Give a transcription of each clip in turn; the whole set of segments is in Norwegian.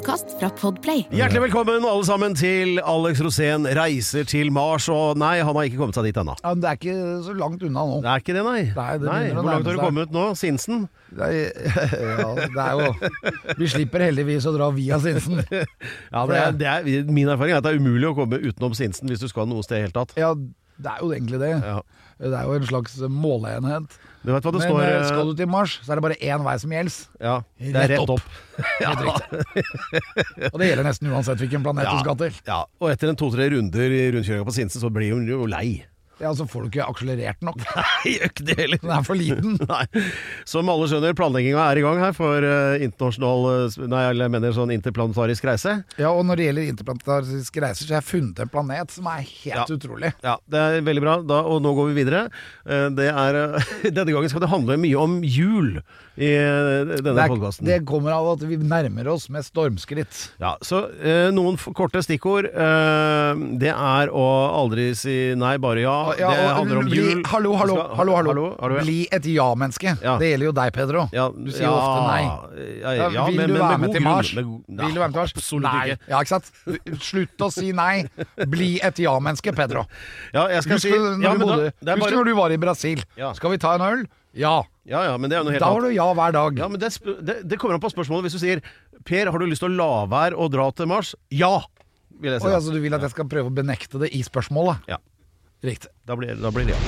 Podkast fra Podplay. Hjertelig velkommen alle sammen til Alex Rosén reiser til Mars. Og nei, han har ikke kommet seg dit ennå. Ja, det er ikke så langt unna nå. Det er ikke det, nei. Nei, det nei. Hvor langt har du kommet nå? Sinsen? Er, ja, det er jo Vi slipper heldigvis å dra via Sinsen. Ja, det er, det er, Min erfaring er at det er umulig å komme utenom Sinsen hvis du skal noe sted i det hele tatt. Ja, det er jo egentlig det. Ja. Det er jo en slags måleenhet. Du vet hva det Men står eh, eh, skal du til Mars, så er det bare én vei som gjelder. Ja, det er Rett opp. Helt riktig. Og det gjelder nesten uansett hvilken planet du skal til. Ja, og etter en to-tre runder i rundkjøringa på Sinsen, så blir hun jo lei. Ja, Så får du ikke akselerert nok. Nei, gjør ikke det heller. Den er for liten. Nei. Som alle skjønner, planlegginga er i gang her for eh, internasjonal eh, Nei, jeg mener sånn interplanetarisk reise. Ja, Og når det gjelder interplanetarisk reiser, så har jeg funnet en planet som er helt Ja. utrolig. Ja, det er veldig bra. Da, og nå går vi videre. Eh, Det er, denne gangen skal det handle mye om jul i denne podkasten. det kommer av at vi nærmer oss med stormskritt. Ja, så noen korte stikkord. Det er å aldri si nei, bare ja. Ja, det handler om bli, jul. Hallo, hallo, skal- hallo, hallo. hallo, ja. Bli et ja-menneske. Ja. Det gjelder jo deg, Pedro. Ja, Du sier jo ofte nei. Ja, Ja, ja, vil men- du men med med til grunn. Mars? Med Vil du være med til Mars? Absolutt nei. ikke. Ja, ikke sant? Slutt å si nei. Bli et ja-menneske, Pedro. Ja, jeg skal Husk si når, ja, du men da- bare... det er husk bare- når du var i Brasil. Ja. Skal vi ta en øl? Ja. Ja, ja, men det er noe helt Da har du ja hver dag. Ja, men det, det, det kommer an på spørsmålet. Hvis du sier Per, har du lyst til å la være å dra til Mars? Ja! Vil jeg si. Oi, da. altså, du vil at jeg skal prøve å benekte det i spørsmålet? Ja. Riktig. Da blir, da blir det ja.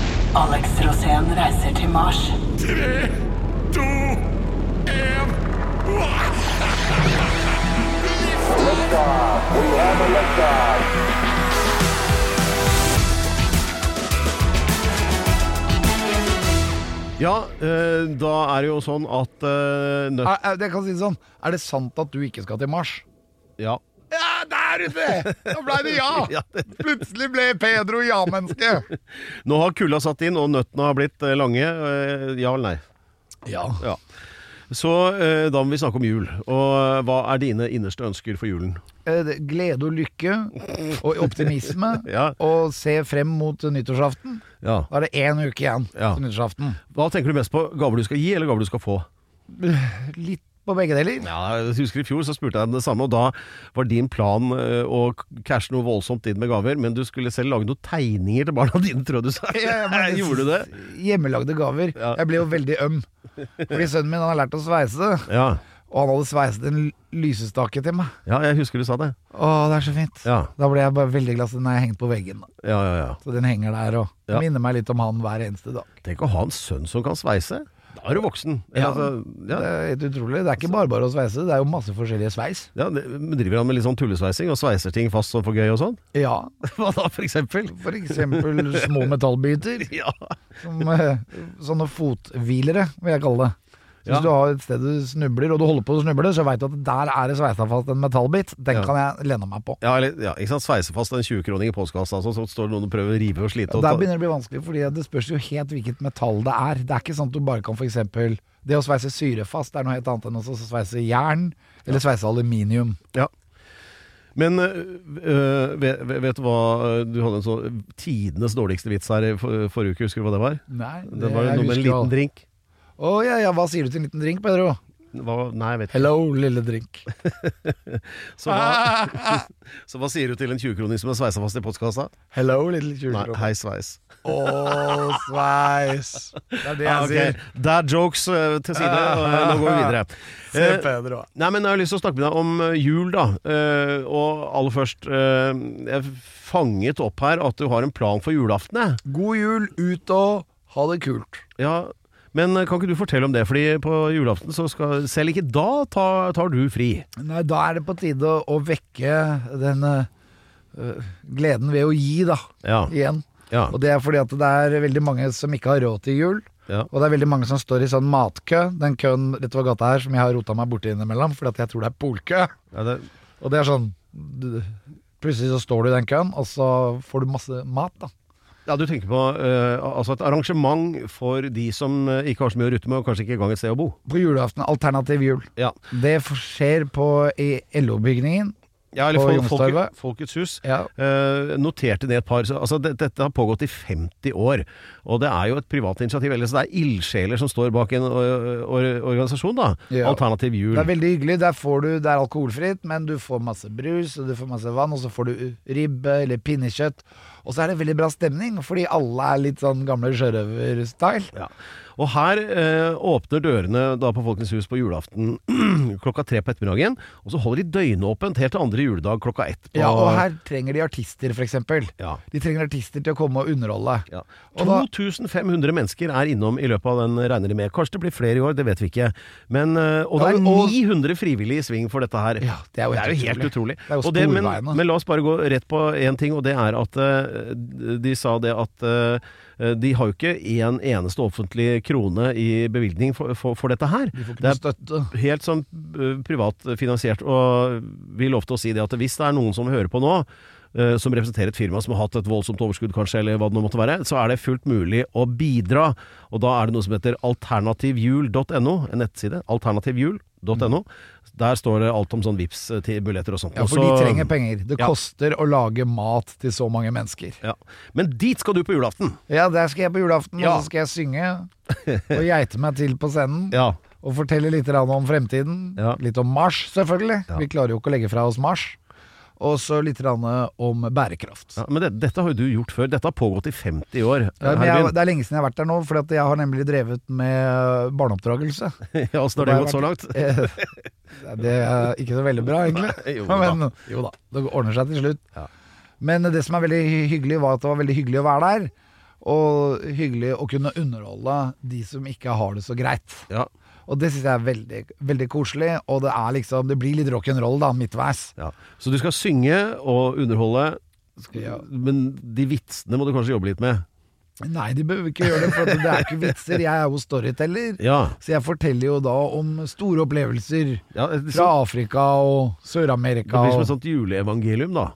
Alex Rosén reiser til Mars. Ja, eh, da er det jo sånn at uh, nøtt... Jeg kan si det sånn. Er det sant at du ikke skal til Mars? Ja. Ja, der ute! Da ble det ja! Plutselig ble Pedro ja-menneske. Nå har kulda satt inn, og nøttene har blitt eh, lange. eh, ja eller nei? Ja. Ja. Så eh, da må vi snakke om jul. Og hva er dine innerste ønsker for julen? Glede og lykke og optimisme. Ja. Og se frem mot nyttårsaften. Ja. Da er det én uke igjen Ja. til nyttårsaften. Hva tenker du mest på? Gaver du skal gi, eller gaver du skal få? Litt på begge deler. Ja, jeg husker I fjor så spurte jeg deg det samme, og da var din plan eh, å cashe noe voldsomt inn med gaver, men du skulle selv lage noen tegninger til barna dine, tror jeg du sa. Ja, men- Gjorde du det? Hjemmelagde gaver. Ja. Jeg ble jo veldig øm. Fordi sønnen min han har lært å sveise, Ja. og han hadde sveiset en lysestake til meg. ja, jeg husker du sa det. Å, det er så fint. Ja, Da ble jeg bare veldig glad, så den er hengt på veggen. da. ja, ja. ja. Så den henger der og minner meg litt om han hver eneste dag. Tenk å ha en sønn som kan sveise. Da er du voksen. Ja, Altså, ja. Det er helt utrolig. Det er ikke bare bare å sveise, det er jo masse forskjellige sveis. Ja, det, men driver han med litt sånn tullesveising og sveiser ting fast og for gøy og sånn? Ja, Hva da, for eksempel? for eksempel små metallbiter. Ja. Som, eh, sånne fothvilere, vil jeg kalle det. Så Ja. Hvis du har et sted du snubler, og du holder på å snuble, så veit du at der er det sveisa fast en metallbit. Den Ja. kan jeg lene meg på. Ja, eller, ja, ikke sant? Sveise fast en 20-kroning i postkassa, altså, så står det noen og prøver å rive og slite. Og Der begynner det å bli vanskelig, fordi det spørs jo helt hvilket metall det er. Det er ikke sånn at du bare kan f.eks. Det å sveise syrefast er noe helt annet enn å sveise jern, eller sveise aluminium. Ja. Men øh, øh, vet, vet du hva øh, Du hadde en sånn tidenes dårligste vits her i for, forrige uke, husker du hva det var? Nei, Det var jeg noe med en liten drink. Å ja, ja, hva sier du til en liten drink, Pedro? Hva, nei, jeg vet ikke. Hello, lille drink. Så hva, så hva sier du til en 20-kroning som er sveisa fast i postkassa? Hello, lille Nei, tjuvkropp. hei sveis. Å, sveis. Det er det jeg Ah, okay. sier. Dad jokes øh, til side, øh, nå går vi videre. Se Eh, Nei, men Jeg har lyst til å snakke med deg om jul, da. Eh, og aller først eh, Jeg fanget opp her at du har en plan for julaften. God jul, ut og ha det kult. Ja, men eh, kan ikke du fortelle om det? Fordi på julaften så skal Selv ikke da tar, tar du fri. Nei, da er det på tide å, å vekke den øh, gleden ved å gi, da. Ja. Igjen. Ja. Og det er fordi at det er veldig mange som ikke har råd til jul. Ja. Og det er veldig mange som står i sånn matkø. Den køen rett over gata her som jeg har rota meg borti innimellom, fordi at jeg tror det er polkø. Ja, det, Og det er sånn Plutselig så står du i den køen, og så får du masse mat, da. Ja, du tenker på uh, altså et arrangement for de som uh, ikke har så mye å rutte med, og kanskje ikke engang et sted å bo. På julaften, alternativ jul. Ja, Det skjer på i LO-bygningen. Ja eller På Fol- Folket, Folkets hus. Ja. Eh, noterte ned et par så, altså det, Dette har pågått i 50 år. Og det er jo et privat initiativ. Eller så det er ildsjeler som står bak en or, or, organisasjon, da. Ja. Alternativ jul. Det er veldig hyggelig. Der får du, det er alkoholfritt, men du får masse brus, og du får masse vann, og så får du ribbe eller pinnekjøtt. Og så er det veldig bra stemning, fordi alle er litt sånn gamle sjørøver-style. Ja. Og her eh, åpner dørene da på Folkens hus på julaften klokka tre på ettermiddagen. Og så holder de døgnåpent helt til andre juledag klokka ett. På, Ja, og her trenger de artister, eksempel. Ja. De trenger artister til å komme og underholde. Ja. Og da- 2500 mennesker er innom i løpet av den, regner de med. Kanskje det blir flere i år, det vet vi ikke. Men, eh, og det Ja, er og- 900 frivillige i sving for dette her. Ja, det er jo helt helt utrolig. utrolig. Det er jo det, men, men la oss bare gå rett på én ting, og det er at uh, de sa det at eh, de har jo ikke en eneste offentlig krone i bevilgning for, for, for dette her. De får ikke Det er støtte. helt sånn privat finansiert. Og vi lovte å si det at hvis det er noen som hører på nå, som representerer et firma som har hatt et voldsomt overskudd, kanskje, eller hva det nå måtte være, så er det fullt mulig å bidra. Og da er det noe som heter alternativjul.no, en nettside. Alternativjul.no. Der står det alt om sånn vips til billetter og sånt. Ja, for de trenger penger. Det Ja. koster å lage mat til så mange mennesker. Ja. Men dit skal du på julaften! Ja, der skal jeg på julaften, Ja. og så skal jeg synge og geite meg til på scenen. Ja. Og fortelle litt om fremtiden. Ja. Litt om Mars, selvfølgelig. Ja. Vi klarer jo ikke å legge fra oss Mars. Og så litt om bærekraft. ja men det, dette har jo du gjort før. Dette har pågått i 50 år. Ja, jeg, det er lenge siden jeg har vært der nå, for jeg har nemlig drevet med barneoppdragelse. Ja, Åssen har det gått så langt? Eh, Det er ikke så veldig bra, egentlig. Jo da. Men jo da, det ordner seg til slutt. Ja. Men det som er veldig hyggelig, var at det var veldig hyggelig å være der. Og hyggelig å kunne underholde de som ikke har det så greit. Ja. Og det syns jeg er veldig, veldig koselig. Og det er liksom Det blir litt rock'n'roll, da, midtveis. Ja. Så du skal synge og underholde, Ja. men de vitsene må du kanskje jobbe litt med? Nei, de behøver ikke gjøre det, for det er ikke vitser. Jeg er jo storyteller. Ja. Så jeg forteller jo da om store opplevelser ja så... fra Afrika og Sør-Amerika. Det blir som et sånt juleevangelium, da.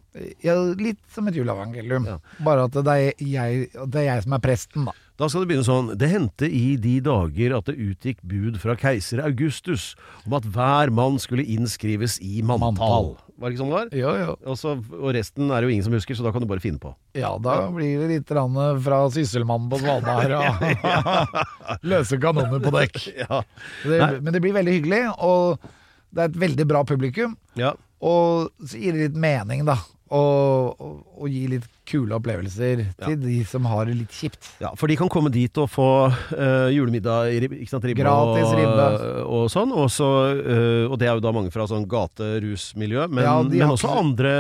Ja, litt som et juleevangelium. Bare at det er, jeg, det er jeg som er presten, da. Da skal det begynne sånn Det hendte i de dager at det utgikk bud fra keiser Augustus om at hver mann skulle innskrives i manntall. Manntall. Var det ikke sånn det var? Jo, jo. Også, og resten er det jo ingen som husker, så da kan du bare finne på. Ja, da blir det litt grann fra Sysselmannen på Svalbard og løse kanoner på dekk. Ja. Det, men det blir veldig hyggelig, og det er et veldig bra publikum. ja. Og så gir det litt mening, da. Og, og, og gi litt kule opplevelser til de som har det litt kjipt. Ja, for de kan komme dit og få uh, julemiddag i rib- ikke sant, ribbe Gratis ribbe. og sånn. Og, så, eh, og det er jo da mange fra sånn gaterusmiljø, men, Ja, men også ikke- andre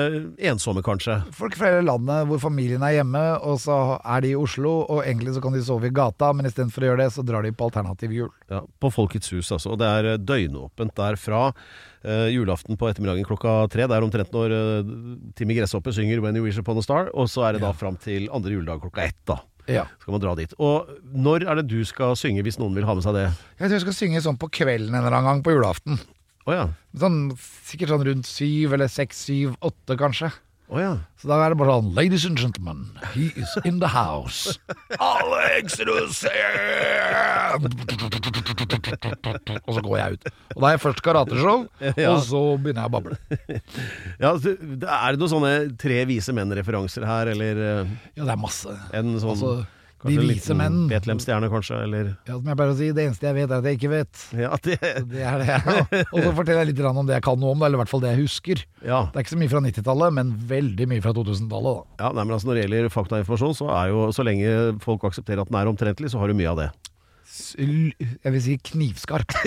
ensomme, kanskje. Folk fra hele landet hvor familien er hjemme, og så er de i Oslo, og egentlig så kan de sove i gata, men istedenfor å gjøre det, så drar de på alternativ jul. Ja, på Folkets hus, altså. Og det er eh, døgnåpent der eh, julaften på ettermiddagen klokka tre. Det er omtrent når uh, Timmy Gresshoppe synger 'When You Wish Upon a Star', og så er det da fram til andre juledag klokka ett, da. Ja. Skal man dra dit. Og når er det du skal synge, hvis noen vil ha med seg det? Jeg tror jeg skal synge sånn på kvelden en eller annen gang på julaften. Oh, ja. Sånn, sikkert sånn rundt syv eller seks, syv, åtte kanskje. Å ja. Så da er det bare sånn Ladies and gentlemen, he is in the house. Alex Rosén! Og så går jeg ut. Og da er jeg først karateshow, Ja. og så begynner jeg å bable. ja så, er det noen sånne tre vise menn-referanser her, eller eh, Ja, det er masse. en sånn Altså, kanskje en vise menn. Betlehemstjerne, kanskje, eller Ja, som jeg pleier å si, det eneste jeg vet, er at jeg ikke vet. Ja, det Det er det. Og så forteller jeg litt om det jeg kan noe om, eller i hvert fall det jeg husker. Ja. Det er ikke så mye fra 90-tallet, men veldig mye fra 2000-tallet. da. ja nei, men altså, når det gjelder faktainformasjon, så er jo så lenge folk aksepterer at den er omtrentlig, så har du mye av det. Jeg vil si knivskarp.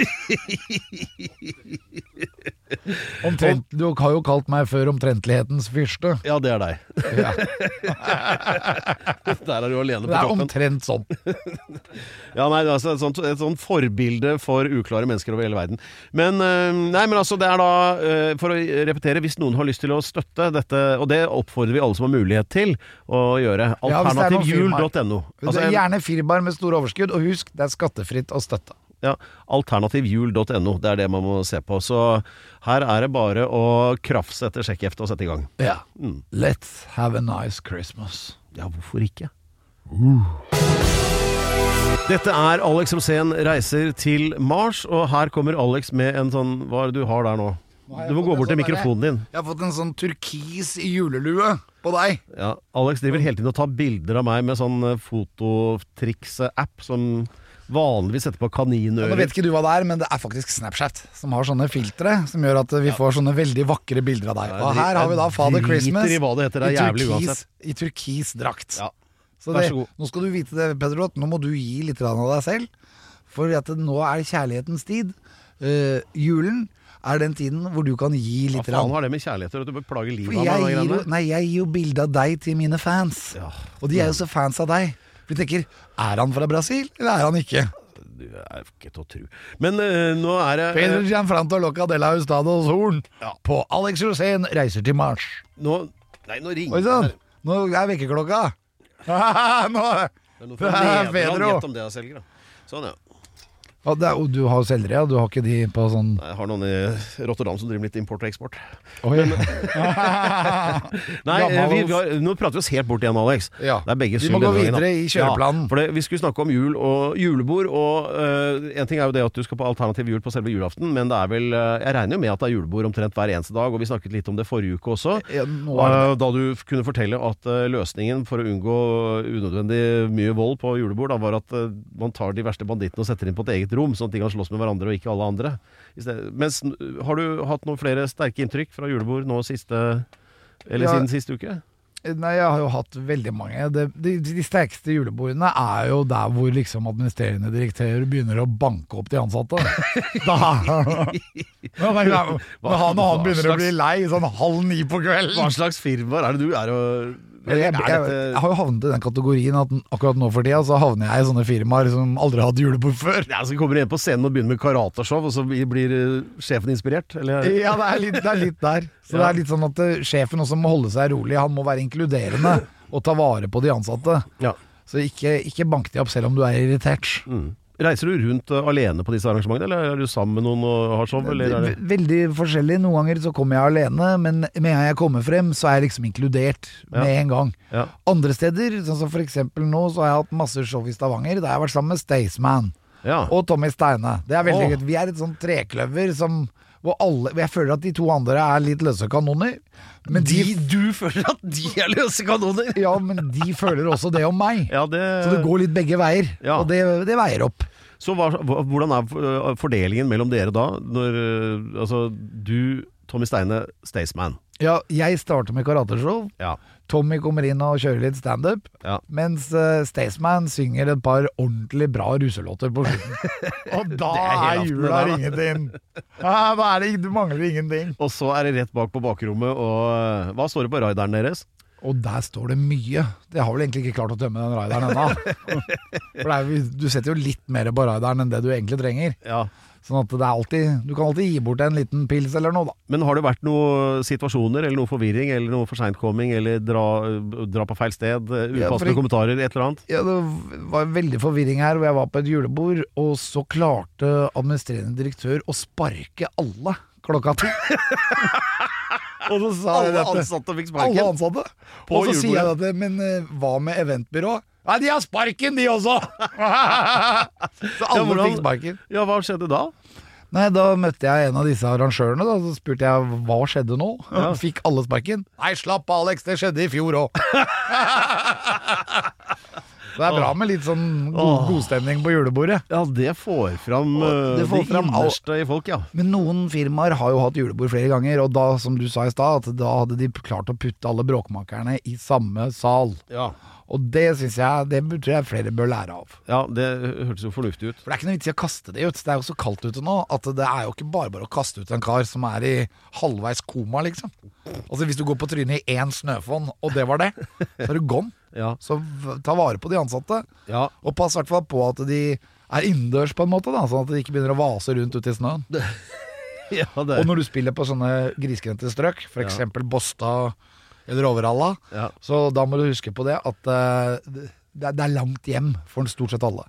Omtrent, du har jo kalt meg før omtrentlighetens fyrste. Ja, det er deg. Ja, Der er du alene på det er toppen. omtrent sånn. Ja, nei, altså et sånt, et sånt forbilde for uklare mennesker over hele verden. Men, eh, nei, men altså, det er da, eh, for å repetere, hvis noen har lyst til å støtte dette, og det oppfordrer vi alle som har mulighet til å gjøre, er alternativjul.no. Altså, er gjerne firmaer med store overskudd, og husk, det er skattefritt og støtta. ja, alternativhjul.no, det er det man må se på. Så her er det bare å krafse etter sjekkheftet og sette i gang. Ja. Mm. Let's have a nice Christmas. Ja, hvorfor ikke? Dette er Alex Rosén reiser til Mars, og her kommer Alex med en sånn Hva er det du har der nå? Du må gå bort til sånn mikrofonen din. Jeg har fått en sånn turkis julelue på deg. Ja, Alex driver hele tiden og tar bilder av meg med sånn eh, fototriks-app som vanligvis setter på Ja, Nå vet ikke du hva det er, men det er faktisk Snapchat som har sånne filtre som gjør at vi får sånne veldig vakre bilder av deg. Og her har vi da Father Christmas i heter, er jævlig turkis, i turkis drakt. Ja. Så det, nå skal du vite det, Pedro, at nå må du gi litt av deg selv. For at nå er kjærlighetens tid. Uh, julen er den tiden hvor du kan gi litt. Hva ja, faen har det med kjærligheter at Du beklager For livet av meg? jeg gir jo bilde av deg til mine fans. Ja. Og de er jo så fans av deg. For de tenker er han fra Brasil, eller er han ikke? Du er ikke til å tro. Men eh, nå er det Pedro Gianfranto Loca de la Hustados Horn Ja. på Alex Rosén reiser til Mars. nå, Nei, nå ringer Oi sann, det. nå er vekkerklokka. nå Det er noe Det fra er Nederland. Pedro. Gjett om det er selger, da. Sånn, ja. Ja, det er, og Du har selgere, ja. Du har ikke de på sånn Jeg har noen i Rotterdam som driver litt import og eksport. Oi. Nei, eh, vi, vi har, nå prater vi oss helt bort igjen, Alex. Ja. Det er begge Vi må gå videre i kjøreplanen. Ja, for det, vi skulle snakke om jul og julebord, og eh, en ting er jo det at du skal på alternativ jul på selve julaften, men det er vel uh, Jeg regner jo med at det er julebord omtrent hver eneste dag, og vi snakket litt om det forrige uke også. Ja, eh, Da du kunne fortelle at løsningen for å unngå unødvendig mye vold på julebord, da, var at man tar de verste bandittene og setter inn på et eget rom, sånn at de kan slåss med hverandre og ikke alle andre. Mens, har du hatt noen flere sterke inntrykk fra julebord nå siste Eller Ja. siden siste uke? Nei, jeg har jo hatt veldig mange. De, de, de sterkeste julebordene er jo der hvor liksom administrerende direktør begynner å banke opp de ansatte. Da Når han, når han, han begynner å bli lei sånn halv ni på kvelden. Hva slags firmaer er det du er og Jeg, jeg, jeg, jeg, har jo havnet i den kategorien at akkurat nå for tida så havner jeg i sånne firmaer som aldri har hatt julebord før. ja, så kommer du inn på scenen og begynner med karateshow, og så blir eh, sjefen inspirert? Eller? Ja, det er litt, det er litt der. Så det er litt sånn at eh, sjefen også må holde seg rolig. Han må være inkluderende og ta vare på de ansatte. Ja. Så ikke, ikke bank de opp selv om du er irritert. Mm. Reiser du rundt alene på disse arrangementene, eller er du sammen med noen og har show? Eller er det? Veldig forskjellig. Noen ganger så kommer jeg alene, men med en gang jeg kommer frem, så er jeg liksom inkludert med Ja. en gang. Ja. Andre steder, sånn som for eksempel nå, så har jeg hatt masse show i Stavanger. Da har jeg vært sammen med Staysman Ja. og Tommy Steine. Det er veldig gøy. Vi er et sånn trekløver som hvor alle, Jeg føler at de to andre er litt løse kanoner. Men de, du føler at de er løse kanoner? ja, men de føler også det om meg. Ja, det, Så det går litt begge veier, Ja. og det, det veier opp. Så hva, hvordan er eh, fordelingen mellom dere da? Når eh, altså du, Tommy Steine, Staysman. Ja, jeg starter med karateshow. Ja. Tommy kommer inn og kjører litt standup. Ja. Mens uh, Staysman synger et par ordentlig bra ruselåter på slutten. og da er er, jula ringet inn! Ja, du mangler ingenting. Og så er det rett bak på bakrommet, og uh, hva står det på rideren deres? Og der står det mye. Jeg har vel egentlig ikke klart å tømme den rideren ennå. For er, du setter jo litt mer på rideren enn det du egentlig trenger. Ja. Sånn at det er alltid Du kan alltid gi bort en liten pils eller noe, da. Men har det vært noen situasjoner, eller noe forvirring, eller noe forseintkomming, eller dra, dra på feil sted, Upassende Ja, for kommentarer, et eller annet? Ja, det var veldig forvirring her, hvor jeg var på et julebord, og så klarte administrerende direktør å sparke alle klokka to. og så sa jeg Alle dette. ansatte fikk Alle sparken? ansatte. På og så sier jeg dette, men uh, hva med eventbyrå? Nei, de har sparken, de også! så alle hvordan- fikk sparken. Ja, hva skjedde da? Nei, da møtte jeg en av disse arrangørene, da, så spurte jeg hva skjedde nå? Ja. Fikk alle sparken? Nei, slapp av, Alex, det skjedde i fjor òg. Så det er bra med litt sånn god, godstemning på julebordet. Ja, det får fram det, får det fram innerste i folk, ja. Men noen firmaer har jo hatt julebord flere ganger, og da, som du sa i stad, at da hadde de klart å putte alle bråkmakerne i samme sal. Ja, Og det syns jeg Det tror jeg flere bør lære av. ja det hørtes jo fornuftig ut. For det er ikke noe vits i å kaste det ut. Det er jo så kaldt ute nå at det er jo ikke bare bare å kaste ut en kar som er i halvveis koma, liksom. Altså Hvis du går på trynet i én snøfonn, og det var det, så er du gone. Ja, Så ta vare på de ansatte, ja. og pass i hvert fall på at de er innendørs, på en måte, da, sånn at de ikke begynner å vase rundt ute i snøen. ja det. Og når du spiller på sånne grisgrendte strøk, f.eks. Båstad eller Overhalla, Ja. så da må du huske på det at uh, det, det er langt hjem for stort sett alle.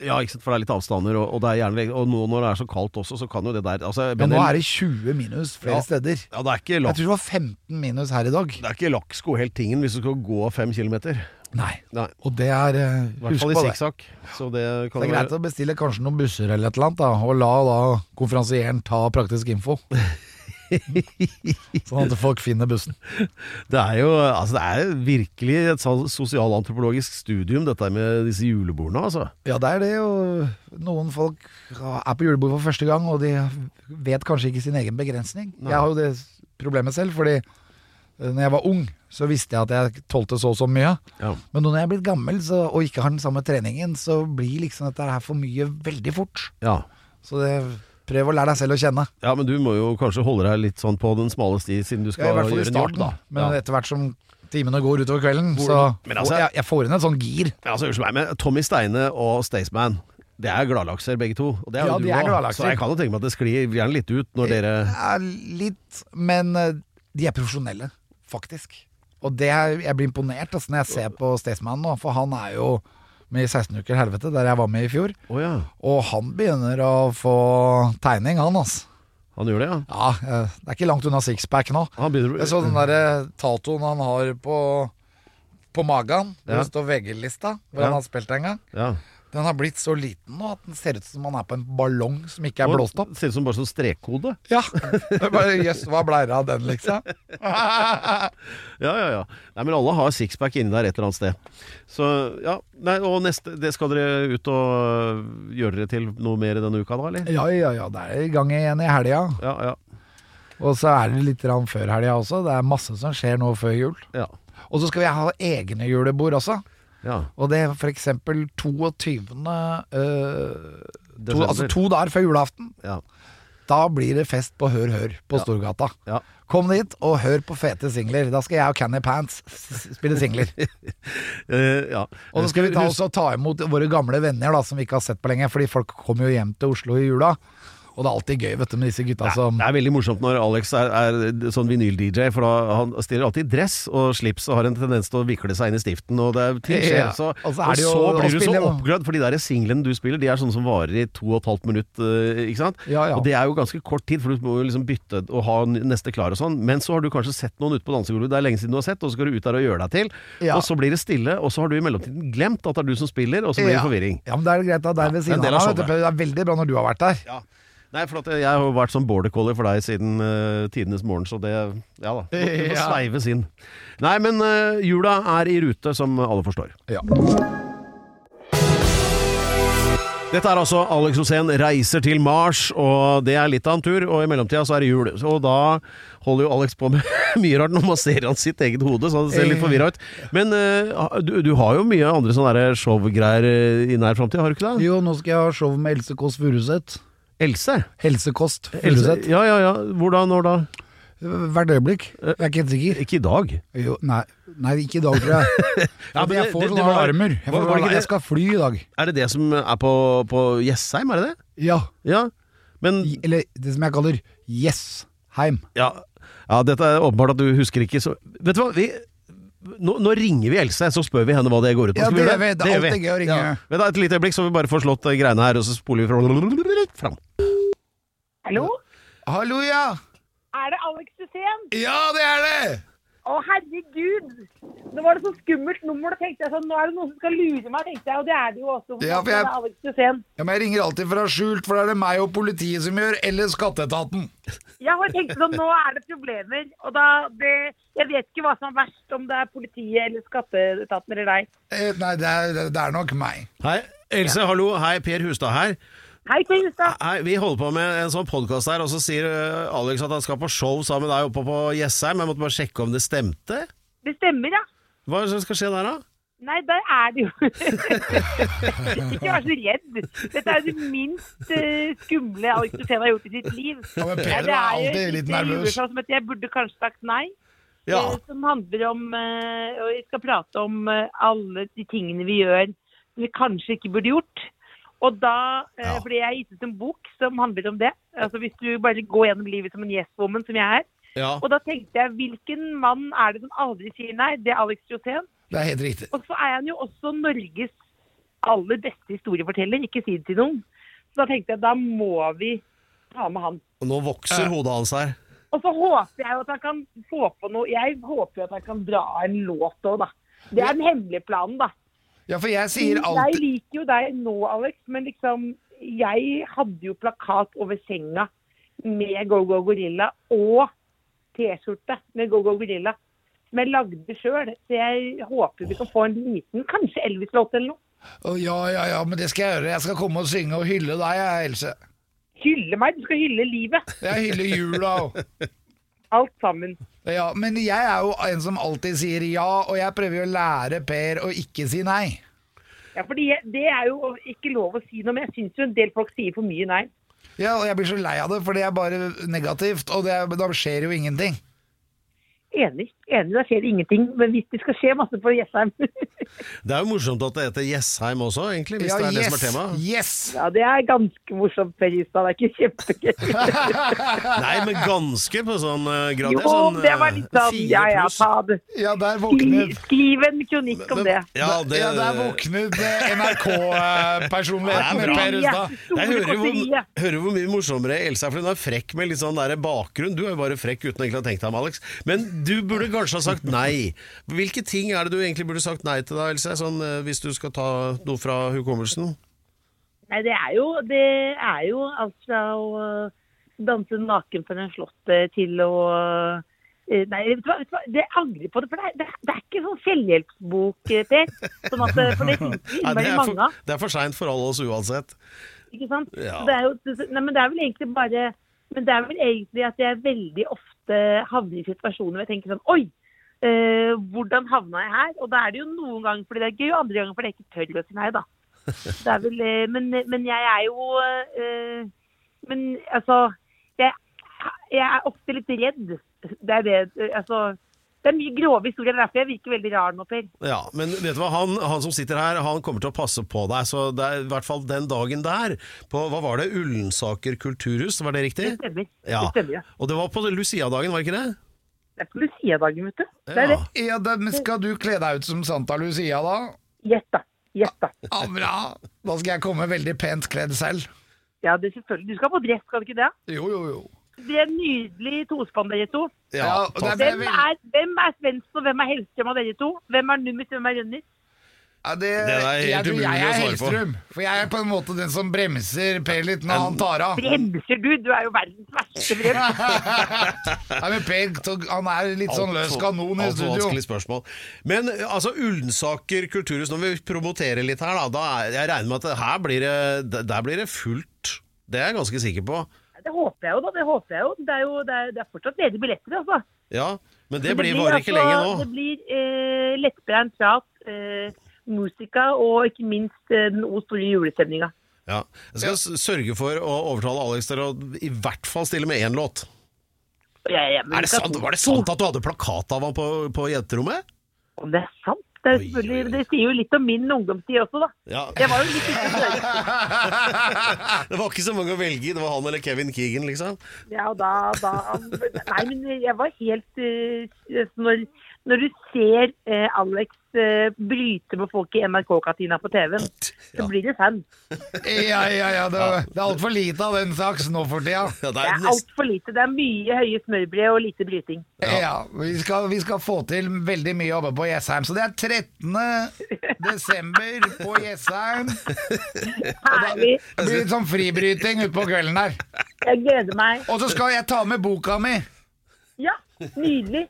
Ja, ikke sant, for det er litt avstander, og, og det er gjerne Og nå når det er så kaldt også, så kan jo det der altså, Men nå er det 20 minus flere Ja. steder. Ja, det er ikke Jeg tror det var 15 minus her i dag. Det er ikke laksko helt tingen hvis du skal gå fem kilometer. Nei. Nei. Og det er eh, I hvert fall i det. sikksakk. Så det kan Det er greit å bestille kanskje noen busser eller et eller annet, da, og la da konferansieren ta praktisk info. sånn at folk finner bussen. Det er jo altså det er virkelig et sosialantropologisk studium, dette med disse julebordene, altså. Ja, det er det, og noen folk er på julebord for første gang, og de vet kanskje ikke sin egen begrensning. Nei. Jeg har jo det problemet selv, fordi eh, når jeg var ung, så visste jeg at jeg tålte så og så mye. Ja. Men nå når jeg er blitt gammel så, og ikke har den samme treningen, så blir liksom dette her for mye veldig fort. Ja. Så det, prøv å lære deg selv å kjenne. ja, men du må jo kanskje holde deg litt sånn på den smale sti, siden du Ja, skal fall i gjøre en jobb, starten, da. men Ja. etter hvert som timene går utover kvelden, Hvor- så altså- jeg, jeg får inn et sånn gir. Men altså, unnskyld meg, men Tommy Steine og Staysman Det er gladlakser begge to. Og det er Ja, jo du de er gladlakser. Så jeg kan jo tenke meg at det sklir gjerne litt ut når dere Ja, litt, men eh, de er profesjonelle, faktisk. Og det er, jeg blir imponert altså, når jeg ser på Staysman nå, for han er jo med i 16 uker helvete, der jeg var med i fjor. Oh, ja. Og han begynner å få tegning, han altså. Han gjør det, ja. Ja, eh, det er ikke langt unna sixpack nå. Han begynner Jeg så den derre tatoen han har på, på magen, Ja. det står VG-lista, hvor Ja. han har spilt en gang. Ja. Den har blitt så liten nå at den ser ut som man er på en ballong som ikke er blåst opp. Ser ut som bare sånn strekkode. Ja, bare Jøss, hva blei det av den, liksom? Ja, ja, ja. Nei, men alle har sixpack inni der et eller annet sted. Så ja. Nei, og neste det Skal dere ut og øh, gjøre dere til noe mer denne uka, da, eller? Ja, ja, ja, det er i gang igjen i helga. Ja, ja. Og så er det litt før helga også. Det er masse som skjer nå før jul. Ja. Og så skal vi ha egne julebord også. Ja. Og det er f.eks. 22. Uh, to, altså to dager før julaften. ja. Da blir det fest på Hør Hør på. Storgata. Ja. Kom dit og hør på fete singler. Da skal jeg og Canny Pants spille singler. Eh, ja. Og så skal vi ta, også ta imot våre gamle venner da, som vi ikke har sett på lenge. Fordi folk kommer jo hjem til Oslo i jula. Og det er alltid gøy vet du, med disse gutta som Det er veldig morsomt når Alex er, er sånn vinyl-DJ, for da han stiller alltid i dress og slips og har en tendens til å vikle seg inn i stiften, og det er ting skjer. Ja, Så, og og så så, er det jo å blir du så oppglødd, for de der singlene du spiller, de er sånne som varer i to og et halvt minutt, eh, ikke sant? Ja, ja. Og det er jo ganske kort tid, for du må jo liksom bytte og ha neste klar og sånn. Men så har du kanskje sett noen ute på dansegulvet, det er lenge siden du har sett, og så skal du ut der og gjøre deg til. Og så blir det stille, og så har du i mellomtiden glemt at det er du som spiller, og så blir det forvirring. Ja, men det er greit da. det er ved siden av. Det er veldig bra når du har vært der. Ja. Nei, for at jeg har jo vært som border collie for deg siden uh, tidenes morgen, så det Ja da. Det må, Ja. sveives inn. Nei, men uh, jula er i rute, som alle forstår. Ja. Dette er altså Alex Rosén reiser til Mars, og det er litt av en tur. Og i mellomtida så er det jul. Og da holder jo Alex på med mye rart. Nå masserer han sitt eget hode, så det ser litt forvirra ut. Men uh, du, du har jo mye andre sånne showgreier i nær framtid, har du ikke det? Jo, nå skal jeg ha show med Else Kåss Furuseth. Else? Helsekost Else? Furuseth. Ja, ja, ja. Hvordan, når da? Hvert øyeblikk. Jeg er ikke helt sikker. Ikke i dag. Jo, nei, nei, ikke i dag, tror jeg. Ja, men jeg får det- det sånne var- alarmer. Jeg, var- får, var det ikke det? jeg skal fly i dag. Er det det som er på, på Jessheim, er det det? Ja. Ja. Men I- Eller det som jeg kaller Yes-heim. ja, ja, dette er åpenbart at du husker ikke så Vet du hva, vi nå, nå ringer vi Else, så spør vi henne hva det går ut på. Ja, Skal vi det gjøre gjør vi. Det er alltid gøy å ringe. Ja. Vent da, Et lite øyeblikk, så vi bare får slått eh, greiene her, og så spoler vi fra- fram. Hallo? Hallo, ja! Er det Alex Hussein? Ja, det er det! Å, herregud! Nå var det så skummelt nummer, da tenkte jeg sånn, nå er det noen som skal lure meg, tenkte jeg, og det er det jo også. Ja, for jeg-. Ja, men Jeg ringer alltid fra skjult, for da er det meg og politiet som gjør, eller skatteetaten. Ja, og Jeg tenkte sånn, nå er det problemer, og da, det, jeg vet ikke hva som er verst, om det er politiet eller skatteetaten eller deg. Eh, nei, det er, det er nok meg. Hei, Else, hallo. Hei, Per Hustad her. Hei, Hei, Vi holder på med en sånn podkast her, og så sier eh, Alex at han skal på show sammen med deg oppe på Jessheim. Jeg måtte bare sjekke om det stemte. Det stemmer, ja. Hva er det som skal skje der, da? Nei, der er det jo Ikke vær så redd. Dette er jo det minst eh, skumle Alex Hussein har gjort i sitt liv. Ja, men Peder det er jo alltid litt nervøs. som heter Jeg burde kanskje sagt nei. Ja. eh, Som handler om Og vi skal prate om alle de tingene vi gjør som vi kanskje ikke burde gjort. Og da eh, Ja. ble jeg gitt ut en bok som handler om det. Altså Hvis du bare går gjennom livet som en yes-woman, som jeg er. Ja. Og da tenkte jeg, hvilken mann er det som aldri sier nei? Det er Alex Josén. Det er helt riktig. Og så er han jo også Norges aller beste historieforteller, ikke si det til noen. Så da tenkte jeg, da må vi ta med han. Og nå vokser hodet hans her. Og så håper jeg jo at han kan få på noe Jeg håper jo at han kan dra av en låt òg, da. Det er den hemmelige planen, da. Ja, for jeg sier Jeg liker jo deg nå, Alex, men liksom Jeg hadde jo plakat over senga med Go Go Gorilla og T-skjorte med Go Go Gorilla. Som jeg lagde sjøl. Så jeg håper vi kan få en liten, kanskje Elvis-låt eller noe. Å, Ja, ja, ja, men det skal jeg gjøre. Jeg skal komme og synge og hylle deg, Else. Hylle meg, du skal hylle livet. Jeg hyller jula òg. Alt sammen. Ja, men jeg er jo en som alltid sier ja, og jeg prøver jo å lære Per å ikke si nei. Ja, fordi jeg- Det er jo ikke lov å si noe, men jeg syns jo en del folk sier for mye nei. Ja, og jeg blir så lei av det, for det er bare negativt, og det da skjer jo ingenting. Enig. enig, Da skjer det ingenting. Men hvis det skal skje masse på Jessheim Det er jo morsomt at det heter Jessheim også, egentlig, hvis Ja, det er det som er temaet. yes! Ja, det er ganske morsomt, Per. Det er ikke kjempegøy. Nei, men ganske på sånn uh, grad. Jo, sånn, det var eh, litt sånn Ja ja, ta det. Ja, der våknet skriv en kronikk om det. Ja, det, Ja, der våknet eh, NRK-personligheten Det er med bra. Per Ustad. Jeg hører hvor, hører hvor mye morsommere Elsa er, for hun er frekk med litt sånn der bakgrunn. Du er jo bare frekk uten egentlig å ha tenkt deg om, Alex. Men du burde kanskje ha sagt nei. Hvilke ting er det du egentlig burde sagt nei til da, Else? Sånn, eh, hvis du skal ta noe fra hukommelsen? Nei, det er jo, det er jo alt fra å øh, danse naken foran slott til å øh, Nei, vet du hva, vet du hva? det angrer på det. For det er, det er, det er ikke sånn selvhjelpsbok, eh, Per. Sånn at, for det finnes innmari er mange for, av. det er for seint for alle oss uansett. Ikke sant? Ja. Det er jo, nei, men det er vel egentlig bare Men det er vel egentlig at jeg veldig ofte havner i situasjoner hvor jeg tenker sånn Oi! Eh, hvordan havna jeg her? Og da er det jo noen ganger fordi det er gøy, og andre ganger fordi jeg ikke tør å si nei, da. Det er vel, eh, men, men jeg er jo eh, Men altså jeg, jeg er ofte litt redd. Det er det eh, Altså Det er mye grove historier. det er Derfor jeg virker veldig rar nå, Per. Ja, men vet du hva, han, han som sitter her, han kommer til å passe på deg, så det er i hvert fall den dagen der, på, hva var det, Ullensaker kulturhus, var det riktig? Det stemmer. Ja. Det stemmer, ja. Og det var på Lucia-dagen, var det ikke det? Det er på Lucia-dagen, vet du. Det er det. Ja, men skal du kle deg ut som Santa Lucia, da? Gjett, da. Gjett, da. Ja, bra! Da skal jeg komme veldig pent kledd selv. Ja, det er selvfølgelig. Du skal på dress, skal du ikke det? Jo, jo, jo. Det er nydelig tospann, dere to. Ja, er- Hvem er, hvem er Svendsen, og hvem er Hellstrøm av dere to? Hvem er Nummis, hvem er Rønnis? Ja, det, Det er helt jeg, tror umulig jeg å er Hellstrøm, på. For jeg er på en måte den som bremser Per litt når han tar av. Bremser du? Du er jo verdens verste brems. Nei, men Per han er litt sånn løs kanon i studio. vanskelig spørsmål. Men altså, Ullensaker kulturhus, når vi promoterer litt her, da, da er, jeg regner med at her blir det, der blir det fullt. Det er jeg ganske sikker på. Det håper jeg jo, da. Det håper jeg jo. Det er jo det er, det er fortsatt ledige billetter, altså. Ja, Men det Men blir bare ikke lenge altså- nå. Det blir eh, lettbrent prat, eh, musika og ikke minst eh, den o store julestemninga. Ja. Jeg skal ja. sørge for å overtale Alex til å i hvert fall stille med én låt. Ja, ja, men Er det sant, var det sant at du hadde plakat av han på, på jenterommet? Om det er sant? Det, er Oi, selvfølgelig, oi, oi. det sier jo litt om min ungdomstid også, da. Ja. Jeg var jo litt ute å kjøre. Det var ikke så mange å velge i, det var han eller Kevin Keegan, liksom. Ja, da, da Nei, men jeg var helt uh, når, når du ser eh, Alex eh, bryte med folk i NRK-katina på TV-en, så Ja. blir du fan. Ja, ja, ja, det, det er altfor lite av den saks nå for tida. Ja, det er nest... altfor lite. Det er mye høye smørbrød og lite bryting. Ja, vi, skal, vi skal få til veldig mye oppe på Jessheim. Så det er 13. desember på Jessheim. Herlig. Det blir litt sånn fribryting utpå kvelden der. Jeg gleder meg. Og så skal jeg ta med boka mi. Ja, nydelig.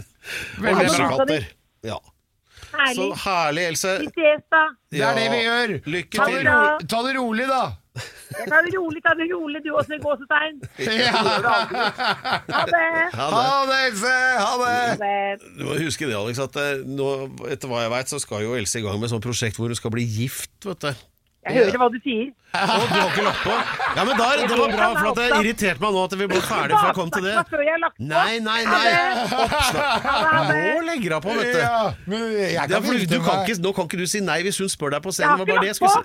Veldig bra. Katter. Ja. Så Herlig. herlig, Else. Vi ses, da. Det er det vi gjør. Lykke Ha Ta det til. ta det rolig, da. Jeg tar det rolig, ta det rolig, du også, gåsetegn. Ja. Ha det. Ha det. Else. Ha det. Du må huske det, Alex, at eh, nå, etter hva jeg veit, så skal jo Else i gang med et sånt prosjekt hvor hun skal bli gift, vet du. Jeg hører hva du sier. Å, du har ikke lagt på? Ja, men der, det var bra, for at det irriterte meg nå at vi ble ferdig for å komme til det. Har lagt på. Nei, nei, nei. Nå legger hun på, vet du. Ja, er fordi du kan ikke, nå kan ikke du si nei hvis hun spør deg på scenen. Det var bare det jeg skulle si.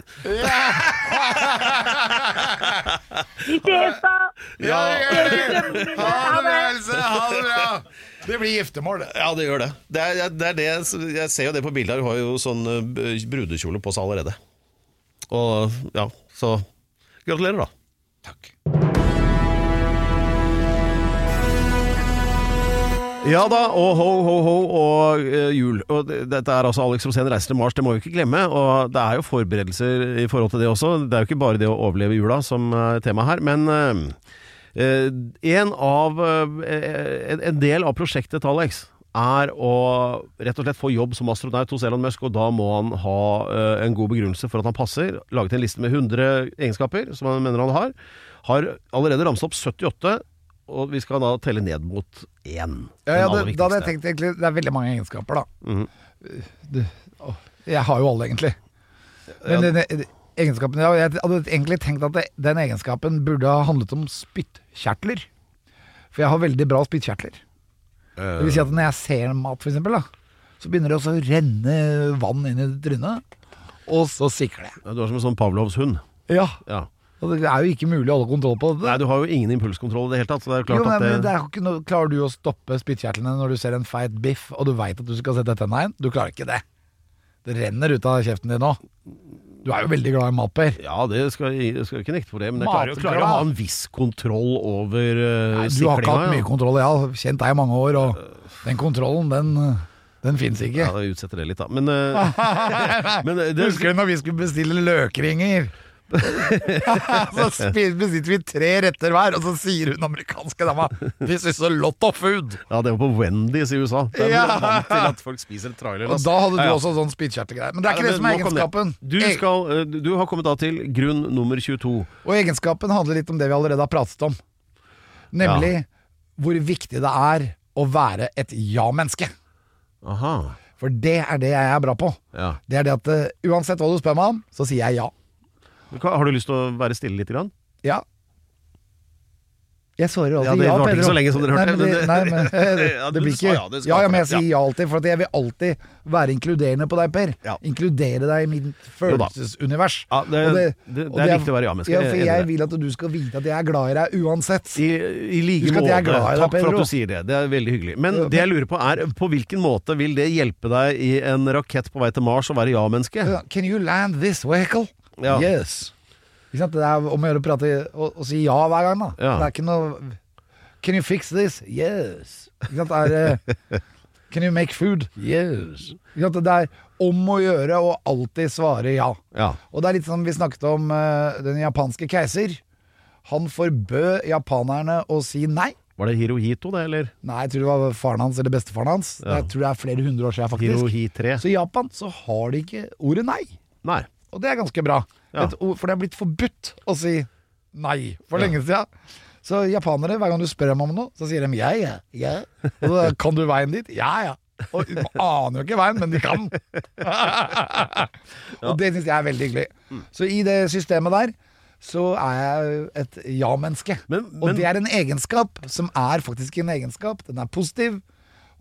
Vi ses, da. Ja. Ha det. Else. Ha det bra. Det blir giftermål, det. ja, det gjør det. Det er, det er det. Jeg ser jo det på bildet her. Hun har jo sånn eh, brudekjole på seg allerede. Og ja, så gratulerer, da. Takk. Ja da, og ho, ho, ho, og uh, jul. Og det- dette er altså Alex Rosén reiser til Mars, det må vi ikke glemme. Og det er jo forberedelser i forhold til det også. Det er jo ikke bare det å overleve jula som er tema her. Men eh, eh, en av uh, en- En del av prosjektet til Alex er å rett og slett få jobb som astronaut hos Elon Musk, og da må han ha uh, en god begrunnelse for at han passer. Laget en liste med 100 egenskaper som han mener han har. Har allerede ramset opp 78, og vi skal da telle ned mot én. Ja, ja, det, da hadde jeg tenkt egentlig Det er veldig mange egenskaper, da. Mhm. det, å, jeg har jo alle, egentlig. Men Ja. den egenskapen ja, Jeg hadde egentlig tenkt at det, den egenskapen burde ha handlet om spyttkjertler. For jeg har veldig bra spyttkjertler. Det vil si at når jeg ser mat, for eksempel, da, så begynner det også å renne vann inn i trynet. Og så sikler jeg. Du er som en sånn Pavlovs hund. Ja, Ja. og det er jo ikke mulig å holde kontroll på det. Nei, du har jo ingen impulskontroll i det hele tatt. Så det er jo klart Jo, men, at men det, det noe, Klarer du å stoppe spyttkjertlene når du ser en feit biff, og du veit at du skal sette tenna inn? Du klarer ikke det. Det renner ut av kjeften din nå. Du er jo veldig glad i mat, Per. Ja, det skal jeg skal ikke nekte for det. Men jeg klarer, klarer å ha en viss kontroll over uh, Nei, du har ikke hatt ja. mye kontroll. Jeg har kjent deg i mange år, og den kontrollen, den, den fins ikke. Ja, jeg utsetter det litt, da. Men, uh, men eh, det, Husker du når vi skulle bestille løkringer? så besitter vi tre retter hver, og så sier hun amerikanske dama 'This is a lot of food'. ja, det var på Wendy's i USA. Det er ja. vant til at folk spiser trailer. Og da hadde du Ja, ja. også sånn spyttkjertelgreier. Men det er Ja, ikke det men som er det. egenskapen. Du, skal, eh, du har kommet da til grunn nummer 22. Og egenskapen handler litt om det vi allerede har pratet om. Nemlig hvor viktig det er å være et ja-menneske. For det er det jeg er bra på. Ja. Det er det at eh, uansett hva du spør meg om, så sier jeg ja. Har du lyst til å være stille litt? Grann? Ja. Jeg svarer alltid Ja, det ja. varte ikke så lenge som dere Nei, hørte, men det, nei, men det, det blir ikke ja, Ja, men jeg sier ja alltid, for jeg vil alltid være inkluderende på deg, Per. Ja. Inkludere deg i mitt følelsesunivers. Ja, det- det- det er viktig å være ja-menneske, Ja, for jeg vil at du skal vite at jeg er glad i deg uansett. I, I like måte. Takk deg, for at du sier det. Det er veldig hyggelig. Men det jeg lurer på er, på hvilken måte vil det hjelpe deg i en rakett på vei til Mars å være ja-menneske? Can you land this vehicle? Ja. Yes. Ikke sant? Det er om å gjøre å prate og, og si ja hver gang, da. Ja. Det er ikke noe Can you fix this? Yes. Ikke sant? Det er eh, Can you make food? Yes. Ikke sant? Det er om å gjøre å alltid svare ja. Ja. Og det er litt sånn vi snakket om uh, den japanske keiser. Han forbød japanerne å si nei. Var det Hirohito, det, eller? Nei, jeg tror det var faren hans eller bestefaren hans. Ja. Jeg tror det er flere hundre år siden, faktisk. Hirohi 3? Så i Japan så har de ikke ordet nei. Nei. Og det er ganske bra. Ja. Ord, for det er blitt forbudt å si nei for lenge siden. Så japanere, hver gang du spør dem om noe, så sier de ja, ja, ja. Og så kan du veien dit? Ja, ja. Og de aner jo ikke veien, men de kan. Og det syns jeg er veldig hyggelig. Så i det systemet der så er jeg et ja-menneske. Men- Og det er en egenskap som er faktisk en egenskap. Den er positiv.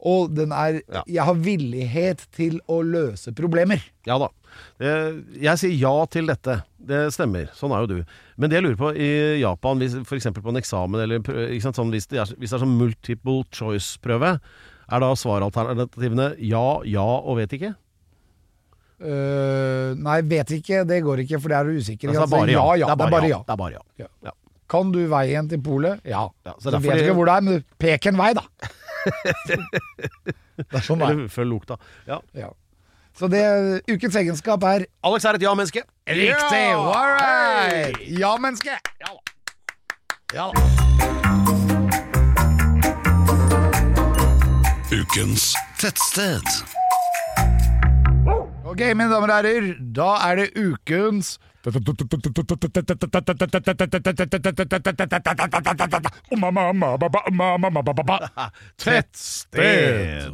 Og den er Ja. Jeg har villighet til å løse problemer. Ja da. Jeg sier ja til dette. Det stemmer. Sånn er jo du. Men det jeg lurer på i Japan, f.eks. på en eksamen eller sant, sånn, hvis, det er, hvis det er sånn multiple choice-prøve, er da svaralternativene ja, ja og vet ikke? Uh, nei, vet ikke. Det går ikke, for det er du usikker. Altså, det er Altså, ja. ja, ja. Det er bare ja. Det er bare ja. Kan du veien til polet? Ja. Ja, så så vet du ikke hvor det er, men pek en vei, da. det er sånn det er. Eller følg lukta. Ja. Ja. Så det, ukens egenskap er Alex er et ja-menneske. Riktig! All right! Ja-menneske! Ja da. Ja da. Ukens tettsted. Ok, mine damer og herrer, da er det ukens Tettsted.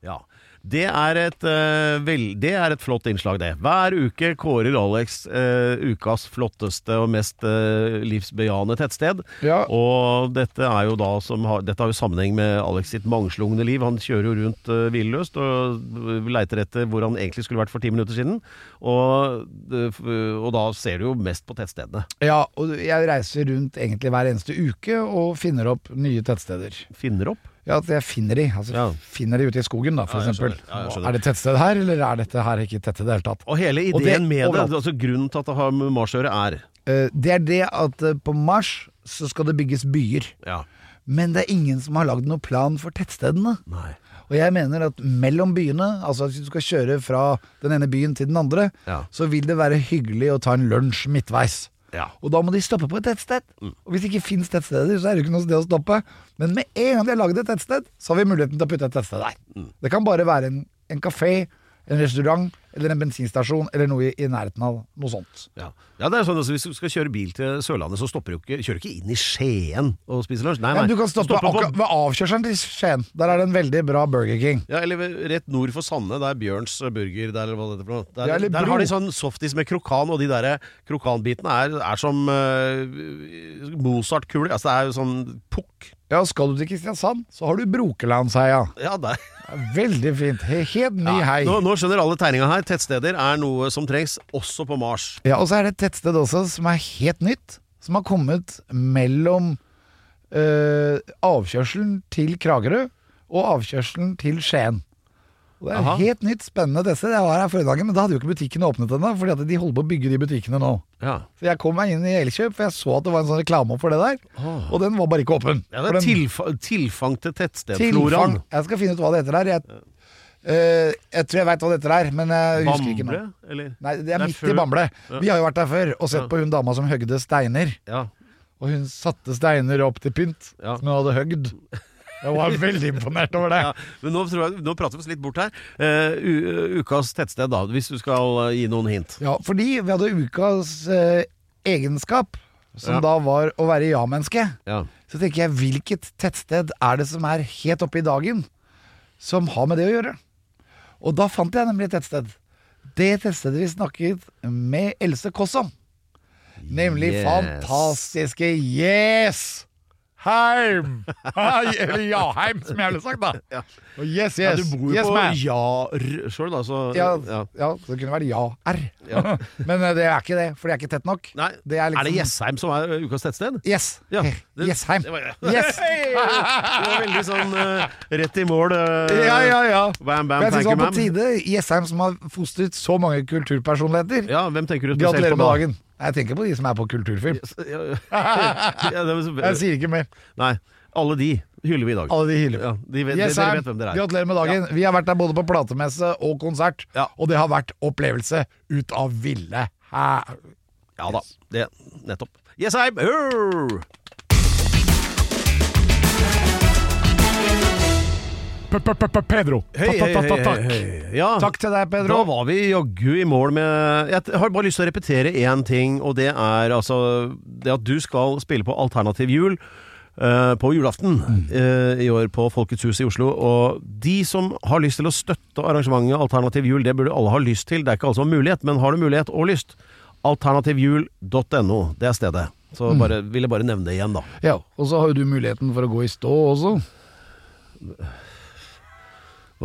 Ja. Det er, et, uh, vel, det er et flott innslag, det. Hver uke kårer Alex uh, ukas flotteste og mest uh, livsbejaende tettsted. Ja. Og dette er jo da som har, dette har jo sammenheng med Alex sitt mangslungne liv. Han kjører jo rundt uh, hvileløst og leiter etter hvor han egentlig skulle vært for ti minutter siden. Og, og da ser du jo mest på tettstedene. Ja, og jeg reiser rundt egentlig hver eneste uke og finner opp nye tettsteder. Finner opp. Ja, at jeg finner de. Altså, Ja. Finner de ute i skogen, da, f.eks. Ja. Ja, er det tettsted her, eller er dette her ikke tettsted i det hele tatt? Og hele Og ideen det med det, altså grunnen til at det har med Mars å gjøre, er uh, det er det at uh, på Mars så skal det bygges byer. ja. Men det er ingen som har lagd noen plan for tettstedene. Nei. Og jeg mener at mellom byene, altså hvis du skal kjøre fra den ene byen til den andre, Ja. så vil det være hyggelig å ta en lunsj midtveis. Ja. Og da må de stoppe på et tettsted. Og hvis det ikke fins tettsteder, så er det ikke noe sted å stoppe. Men med en gang de har laget et tettsted, så har vi muligheten til å putte et tettsted der. Det kan bare være en, en kafé, en restaurant eller en bensinstasjon eller noe i, i nærheten av noe sånt. Ja. ja, det er sånn at Hvis du skal kjøre bil til Sørlandet, så stopper du ikke, kjører ikke inn i Skien og spiser lunsj. Nei, Ja, nei. men du kan stoppe stoppe på- ved avkjørselen til Skien. Der er det en veldig bra Burger King. Ja, eller rett nord for Sande, der Bjørns burger der, eller hva det heter for. Der, Ja, eller der har de sånn softis med krokan, og de der krokanbitene er, er som uh, Mozart-kuler. Altså det er jo sånn pukk. Ja, skal du til Kristiansand, så har du Brokelandsheia. Ja, der. Veldig fint. Helt ny Ja, hei. Nå, nå skjønner alle tegninga her. Tettsteder er noe som trengs, også på Mars. Ja, og så er det et tettsted også som er helt nytt. Som har kommet mellom øh, avkjørselen til Kragerø og avkjørselen til Skien. Og det er Aha. helt nytt, spennende tettsted. Jeg var her forrige dagen, men da hadde jo ikke butikken åpnet ennå. Fordi at de holder på å bygge de butikkene nå. Ja. Så jeg kom meg inn i Elkjøp, for jeg så at det var en sånn reklame for det der. Og den var bare ikke åpen. Ja, det er den- tilfa tilfang til tettstedfloraen. Jeg skal finne ut hva det heter der. Jeg, Uh, jeg tror jeg veit hva det heter der, men jeg husker ikke nå. eller? Nei, det er Det er midt før- i Bamble. Ja. Vi har jo vært der før og sett Ja. på hun dama som høgde steiner. Ja. Og hun satte steiner opp til pynt som hun hadde høgd. Jeg var veldig imponert over det. Ja, men nå, tror jeg, nå prater vi oss litt bort her. Uh, ukas tettsted, da, hvis du skal eh, gi noen hint. Ja, fordi vi hadde ukas uh, egenskap, som Ja. da var å være ja-menneske. Ja. Så tenker jeg, hvilket tettsted er det som er helt oppe i dagen, som har med det å gjøre? Og da fant jeg nemlig et tettsted. Det tettstedet vi snakket med Else Kåss om. Nemlig Yes. fantastiske Yes! Heim! Eller Jaheim, som jeg ville sagt, da. Ja. Yes, yes, Ja, du bor jo yes, på man. Jar sjøl, da, så Ja, ja. ja, så det kunne vært ja-r. Ja. Men eh, det er ikke det, for det er ikke tett nok. Nei, Det er er, det liksom- Jessheim som er ukas tettsted? Yes. Ja, det- Jessheim. det var- Yes. Det var veldig sånn uh, rett i mål. Uh, Ja, ja, ja. Bam, bam, jeg synes det var på tide. Jessheim som har fostret så mange kulturpersonligheter. Ja, hvem tenker du spesielt Gratulerer på med da? dagen. Jeg tenker på de som er på kulturfilm. Ja, ja. Ja, Jeg sier ikke mer. Nei, alle de hyller vi i dag. Alle de hyller. Ja, de vet, yes, dere vet hvem dere er. gratulerer med dagen. Vi har vært der både på platemesse og konsert, Ja. og det har vært opplevelse ut av ville hæ. Ja da, det nettopp. Jessheim! Hurr! Pedro. Hei, hei, hei. Ja, Takk til deg, Pedro. Da var vi jaggu i mål med Jeg har bare lyst til å repetere én ting, og det er altså det at du skal spille på Alternativ jul. Uh, på julaften eh, i år på Folkets hus i Oslo. Og de som har lyst til å støtte arrangementet Alternativ jul, det burde alle ha lyst til. Det er ikke alle som har mulighet, men har du mulighet og lyst, alternativjul.no, det er stedet. Så bare, vil jeg bare nevne det igjen, da. Ja, og så har jo du muligheten for å gå i stå også.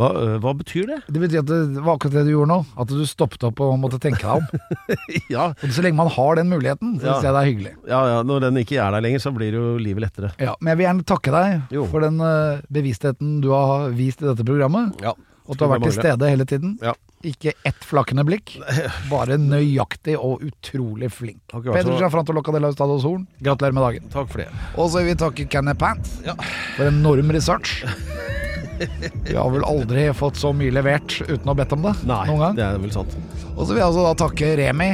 Hva, eh, hva betyr det? Det betyr at det var akkurat det du gjorde nå. At du stoppet opp og måtte tenke deg om. ja, Og så lenge man har den muligheten, så Ja. jeg det er hyggelig. ja, ja, når den ikke er der lenger, så blir jo livet lettere. Ja, men jeg vil gjerne takke deg Jo. for den eh, bevisstheten du har vist i dette programmet. Ja. Og at du har vært til stede hele tiden. Ja. Ikke ett flakkende blikk, bare nøyaktig og utrolig flink. Vært Pedro Gianfranto Locca de Horn, gratulerer med dagen. Takk for det. Og så vil vi takke Kenneth Pant for enorm research. Vi har vel aldri fått så mye levert uten å ha bedt om det Nei, noen gang. det er vel sant. Og så vil jeg altså da takke Remi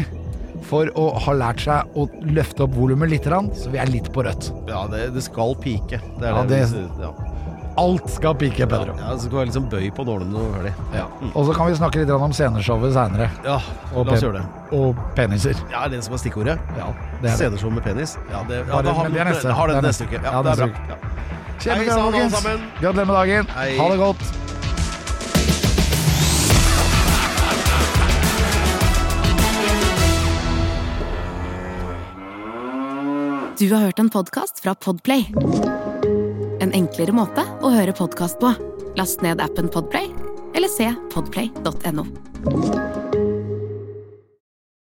for å ha lært seg å løfte opp volumet litt, så vi er litt på rødt. Ja, det, det skal pike. Det Ja, det, det- ja. Alt skal pike, Pedro. ja, det skal være liksom bøy på nålene når du hører det. Ja. Og så kan vi snakke litt om sceneshowet seinere. Ja, Og la oss gjøre det. Og peniser. Ja, er det det som er stikkordet? Ja, det er. Sceneshow med penis? Ja, det, ja, det, har, det neste. har det Det neste uke. Ja, Ja, det er bra. Ja. Kjempebra, folkens. Gratulerer med dagen. Hei. Ha det godt. Du har hørt en podkast fra Podplay. En enklere måte å høre podkast på. Last ned appen Podplay, eller se podplay.no.